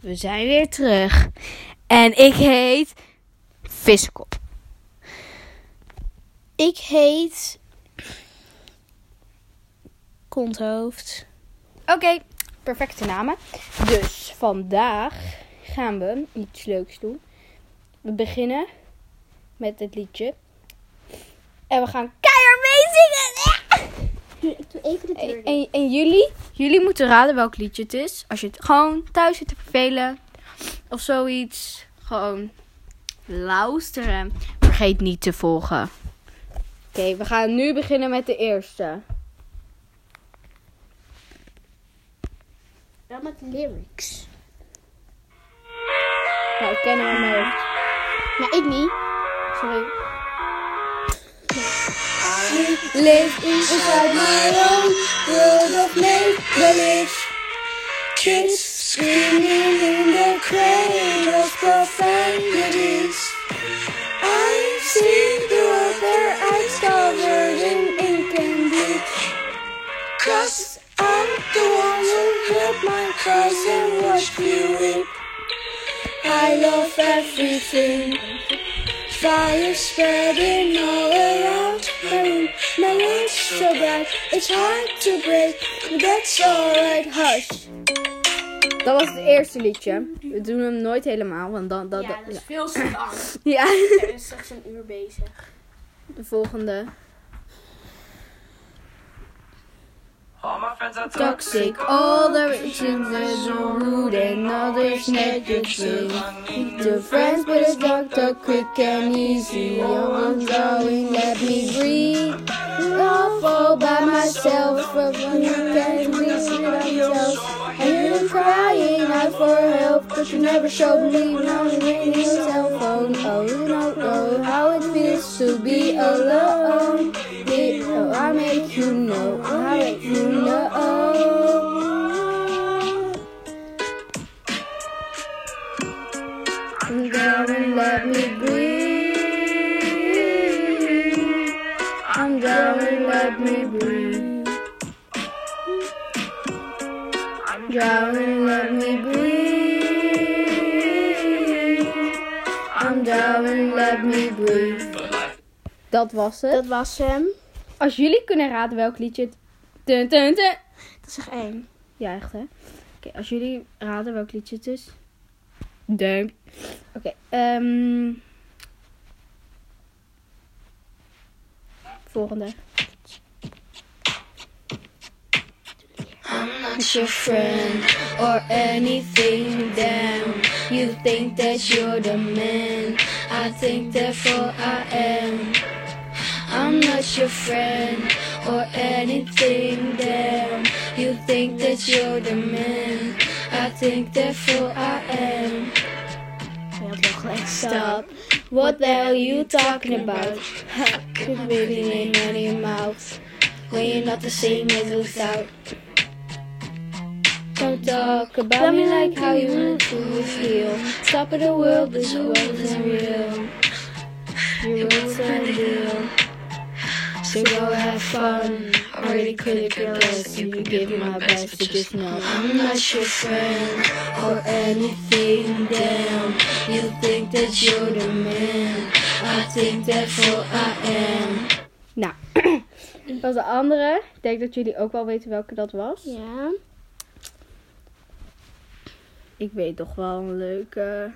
We zijn weer terug. En ik heet Viskop. Ik heet Konthoofd. Oké, perfecte namen. Dus vandaag gaan we iets leuks doen. We beginnen met het liedje. En we gaan keihard. Ik doe even de deur. En, jullie, jullie moeten raden welk liedje het is. Als je het gewoon thuis zit te vervelen of zoiets. Gewoon luisteren. Vergeet niet te volgen. Oké, we gaan nu beginnen met de eerste. Wel met lyrics. Nou, ik ken hem mee. Maar ik niet. Sorry. Live inside my own world of make-believe. Kids screaming in their of profanities. I see the world their eyes covered in ink and bleach. Cause I'm the one who heard my cries and watched you weep. I love everything. Fire spreading all around my. My room's so bright, it's hard to break, but that's alright, hush. Dat was het eerste liedje. We doen hem nooit helemaal, want dan... dan Ja, dat is veel te lang. ja. Er is straks een uur bezig. De volgende. All my friends are Toxic, all the reasons are rude and others negative. The friends, but it's dark, talk quick and easy. I'm going, let me breathe. I'll fall by myself, when you can't breathe myself. I hear them crying out for help, but you never showed me on ringing your cell phone. Oh, you don't know how it feels to be alone. It, oh, I make you know, I make you know. I'm drowning, let me breathe. I'm drowning, let me breathe. I'm drowning, let me breathe. Dat was het. Dat was hem. Als jullie kunnen raden welk liedje het... Dun, dun, dun. Dat is echt eng. Ja, echt hè? Oké, als jullie raden welk liedje het is. Duim. Oké, ehm. Volgende. I'm not your friend or anything, damn. You think that you're the man. I think therefore I am. I'm not your friend or anything, damn. You think that you're the man. I think therefore I am. Je had wel gelijk. Stop. What the hell you talking about? Ha, out of your mouth. When you're not the same as without. Don't talk about me like how you want to feel. Stop of the world, this world isn't real. Your world's ideal. So go have fun. I really couldn't care less you give my best to just know I'm not your friend or anything. Damn, you think that you're the man. I think therefore I am. Nou, dat was de andere. Ik denk dat jullie ook wel weten welke dat was. Ja. Ik weet toch wel een leuke.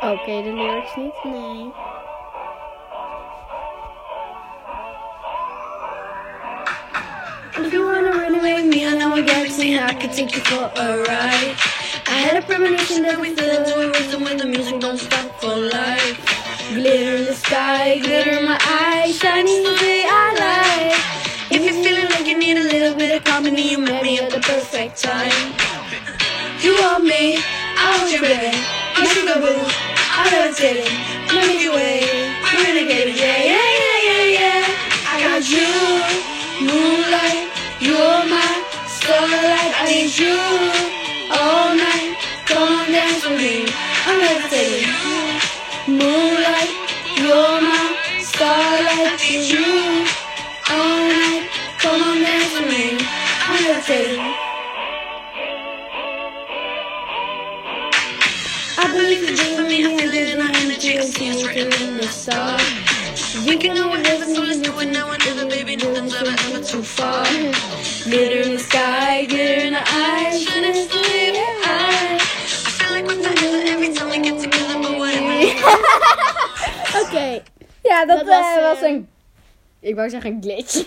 Oké, de lyrics niet. Nee. If you wanna really make me an orgasm, I could take you for a ride. I had a premonition that we fell into a rhythm the music don't stop for life. Glitter in the sky, glitter in my eyes, shining the way I like. If you're feeling like you need a little bit of you met me at the perfect time. You want me, I want you, baby. My sugar boo, I levitate it. My Milky Way, my renegade, yeah, yeah, yeah, yeah, yeah. I got you, moonlight, you're my starlight. I need you all Always listen to it now and never, baby, nothing's ever, ever too far. Glitter in the sky, glitter in the eyes. I feel like we're together every time we get together, but whatever. Oké. Ja, dat, Dat was, eh, was eh, een... Ik wou zeggen een glitch.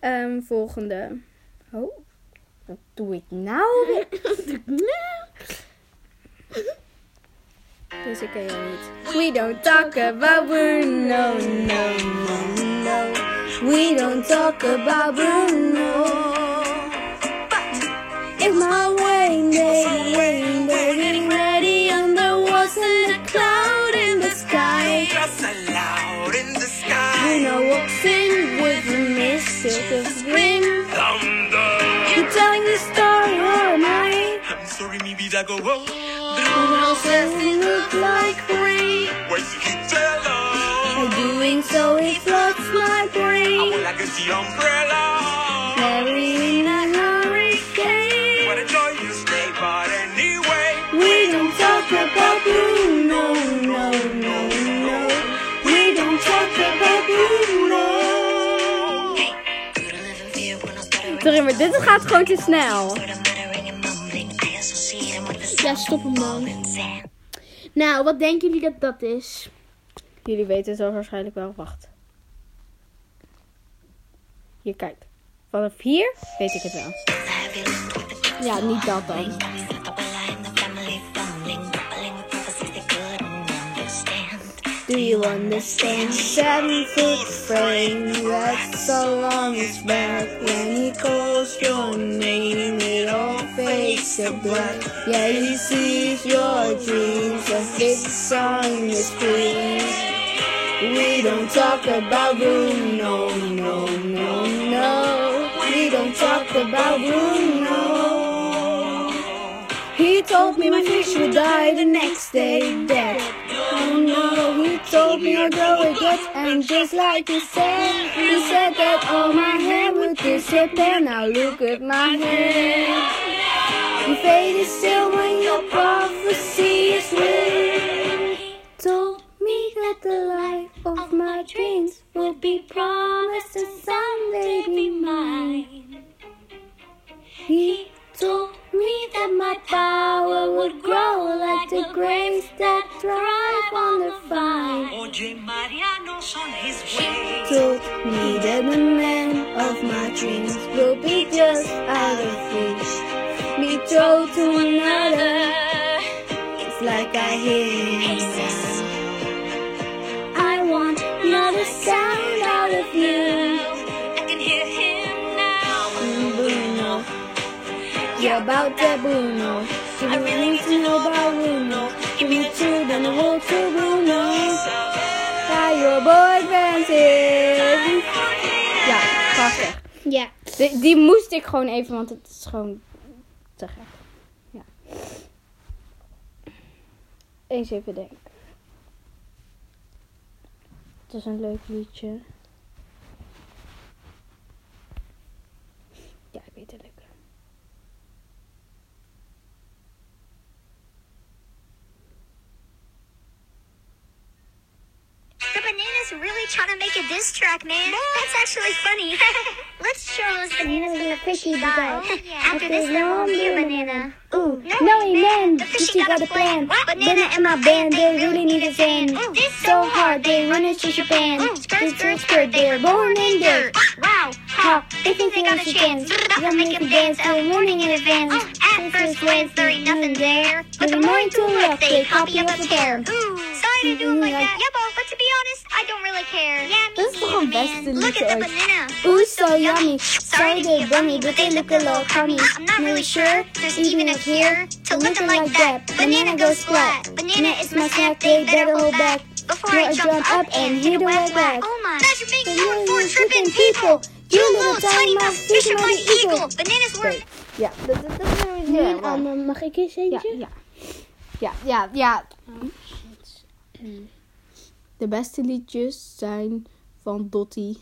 Ehm, volgende. Oh, wat doe ik nou? Deze niet. We don't talk about Bruno, no, no, no. We don't talk about Bruno. But it's my way, day, day, getting ready and there wasn't a cloud in the sky. Just loud in the sky. Bruno walks in with a mist of. Thunder. You're telling the story, oh or am I? I'm sorry, maybe that go wrong. Bruno says it look like rain. Why you keep? By doing so, it floods my brain. Well, I can see umbrella. Mary in a hurricane. What a joy you stay, but anyway. We don't talk about Bruno, no, no, no. We don't talk about Bruno. Sorry, maar dit gaat gewoon te snel. Ja, stop hem dan. Nou, wat denken jullie dat dat is? Jullie weten het wel waarschijnlijk wel. Wacht. Hier, kijk. Vanaf hier weet ik het wel. Ja, niet dat dan. Do you understand? Seven foot frame that's so long his back. When he calls your name, it all fades to black. Yeah, he sees your dreams, a big sun is free. We don't talk about Bruno, no, no, no. We don't talk about Bruno. He told me my fish would die the next day dead. Told me I'd grow again, and just like he said, he said that all my hair would disappear. Now look at my hair. You faded still when your prophecy is real. Told me that the life of my dreams would be promised and someday be mine. He told me that my power would grow like the grapes like I hear him now. I want another sound out of you. I can hear him now. Bruno. Yeah, about that Bruno. Give me need to know about Bruno. Give me two, then the whole to Bruno. Yeah, your. Ja, prachtig. Ja. Die, die moest ik gewoon even, want het is gewoon te gek. Eens even denken. Het is een leuk liedje. Bananas really trying to make a diss track, man. That's actually funny. Let's show those bananas in the fishy die. After this, there won't be a banana. Ooh, no amen. The fishy got a plan. Banana and my band, they really need a fan. So hard, they run it to Japan. Skirt, skirt, skirt, they're born in dirt. Wow. How they think they got a chance. They'll make them dance till morning in advance. At first glance, there ain't nothing there. But the more to left, they copy up the pair. Ooh, sorry to do it like that. Yeah, but to be honest, don't really care. Yeah, me Dat is toch neither, een beste man. Look at the ooit. banana. Ooh, so yummy. Sorry they bunny, but they look a little crummy. I'm not really sure. There's even up here to looking like that. Banana goes flat. Banana is my snack. They better hold back before I jump up and hit a wet back. Oh my gosh, you're making more for tripping people. You little tiny mouse, fisher mighty eagle. Bananas worth. Ja, dat, dat, dat is een Ja, ja, maar- dan mag ik eens ja, eentje? ja. Ja, ja, ja. De beste liedjes zijn van Dottie.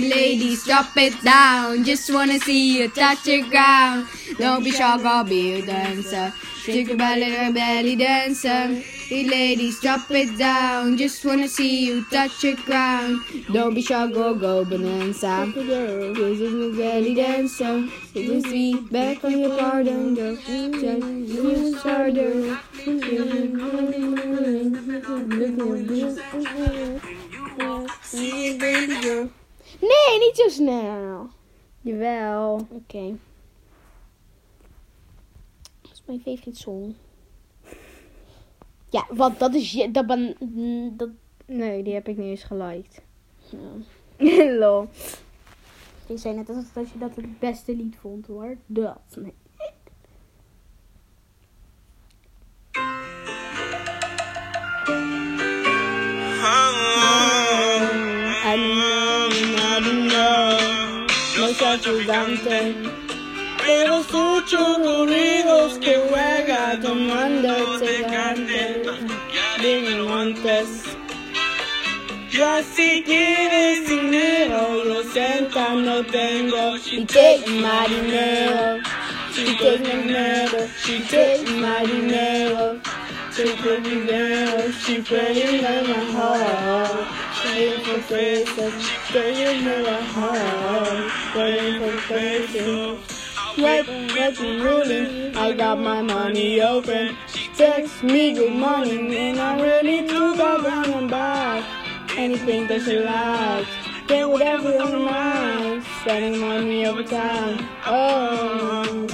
Ladies, drop it down. Just wanna see you touch the ground. Don't be shy, girl, be a dancer. Shake your belly, your belly dancer. Hey ladies, drop it down. Just wanna see you touch the ground. Don't be shy, go go bonanza. This is my belly dancer. It is me back on your pardon, girl. Just you harder. Nee, niet zo snel. Jawel. Oké. Dat mijn favorite song. Ja, want dat is je. Dat ben. Dat. Nee, die heb ik niet eens geliked. Ja. Lol. Je zei net alsof dat je dat het beste lied vond hoor. Dat. Nee. I know, I know, no. Ya si quieres dinero, lo siento, no tengo. Y take my dinero. She take my dinero. She take my dinero. She take my dinero. She playing in my heart. Praying for faces, praying in my heart. Praying for faces. Right, right, ruling. I got my money open. Text me good morning, and I'm ready to go down and buy anything that you like. Get whatever you mind. Spending money over time. Oh.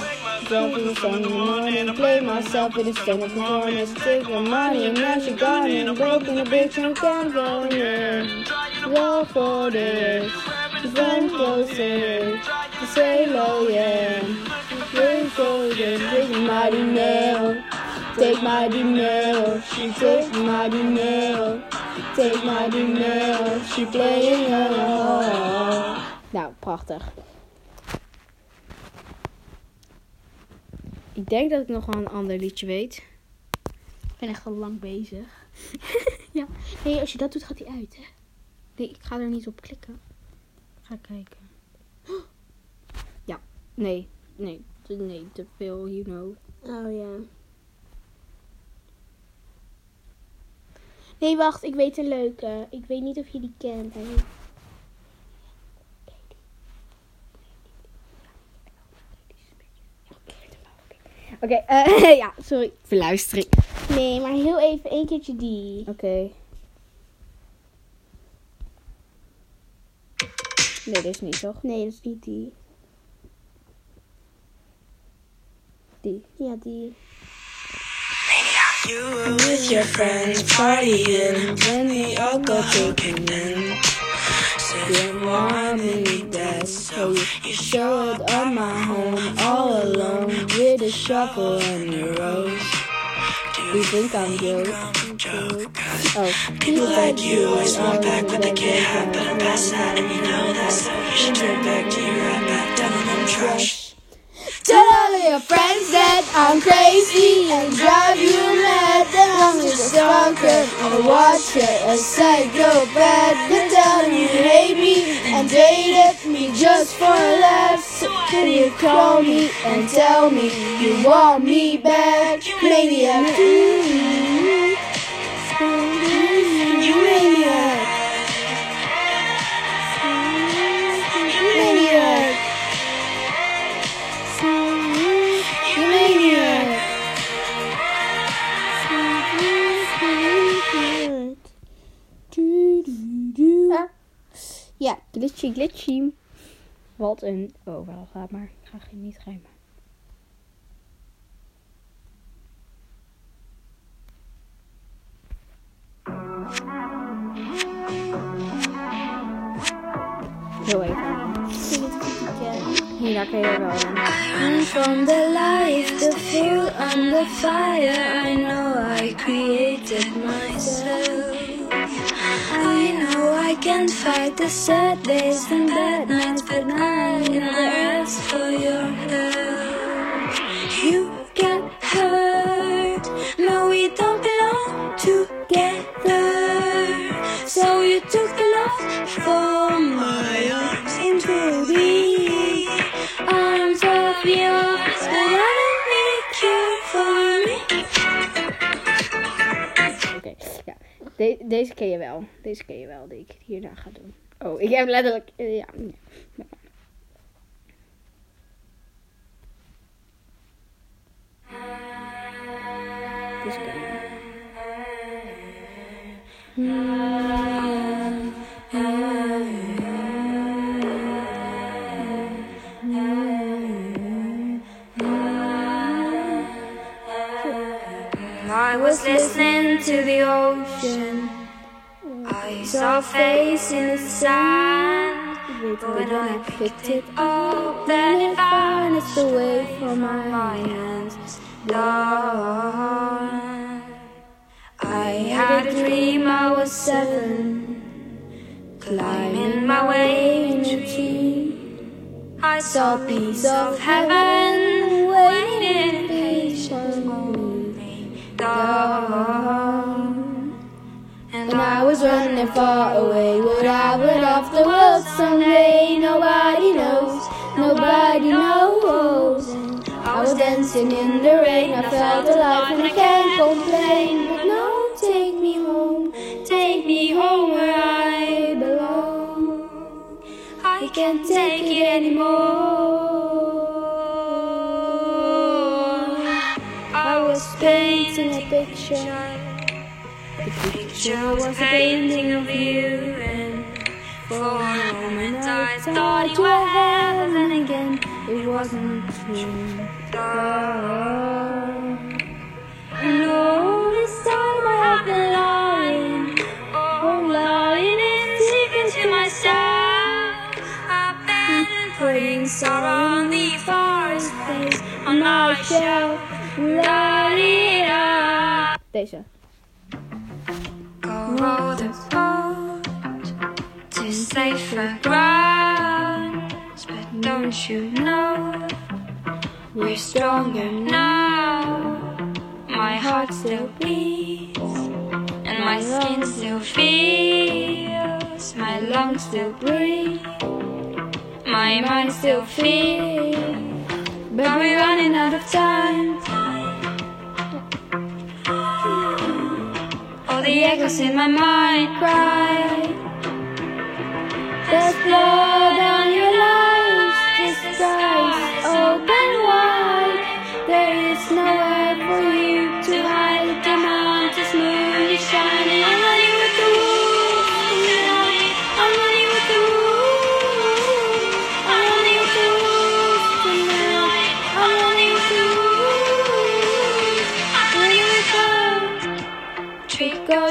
Sun in the morning, play myself in the stand up corner, take the money and now she gone and I'm broken the bitch and can't go in. Go for this, run closer, say low, yeah. Very golden, take my dinero, take my dinero, she take my dinero, take my dinero, she playing along. Nou, prachtig. Ik denk dat ik nog wel een ander liedje weet. Ik ben echt al lang bezig. ja. Nee, als je dat doet, gaat hij uit, hè? Nee, ik ga er niet op klikken. Ga kijken. Ja. Nee. Nee. Nee, te veel, you know. Oh ja. Nee, wacht. Ik weet een leuke. Ik weet niet of je die kent. Hè? Oké, eh, ja, sorry. Verluistering. Nee, maar heel even één keertje die. Oké. Nee, dit is niet toch? Nee, dat is niet die. Die. Ja, die. You were with your friends partying, we all go taking in. Didn't want me dead, so you showed up my home all alone with a shovel and a rose. You think I'm guilt? Oh. People like you always want back what they can't have, but I'm past that, and you know that, so you should turn back to your right back down on them trash. Tell all your friends that I'm crazy and drive you mad. That I'm just a stalker a watcher, a psychopath. They're telling you hate me and dated me just for a laugh. So can you call me and tell me you want me back? Maniac. Wat een... Oh, wel, laat maar. Ga geen niet rijmen. Heel even. Hier, kun je wel. I'm from the life, the fuel and the fire. I know I created myself. I can fight the sad days and bad nights, but I never ask for your help. De- deze ken je wel. Deze ken je wel, die ik hierna ga doen. Oh, ik heb letterlijk... eh, ja. I was listening to the ocean. I saw a face in the sand. But when I picked it up, then it vanished away from my hands. I had a dream I was seven, climbing my way in a tree. I saw a piece of heaven waiting And I was running far away, but I went off the world someday. Nobody knows, nobody knows. I was dancing in the rain, I felt alive and I can't complain. But no, take me home, take me home where I belong. I can't take it anymore. The picture was a painting of you, and for a moment I thought you were heaven again. It wasn't true. And all this time I have been lying, oh, lying in secret to myself. I've been putting sorrow on the forest place on my shelf. But don't you know we're stronger now? My heart still beats, and my skin still feels, my lungs still breathe, my mind still feels, but we're running out of time. The echoes in my mind cry. There's blood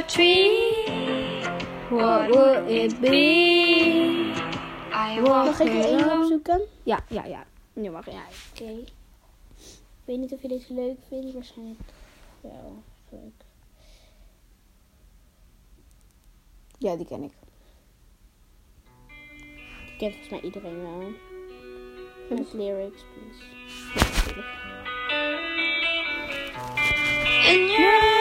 tree, what would it be? I Mag ik er opzoeken? Ja, ja, ja. Nu mag jij. Oké. Ik weet niet of je dit leuk vindt, waarschijnlijk wel leuk. Ja, die ken ik. Die kent volgens mij iedereen wel. Hm. Met yes. lyrics, please. Your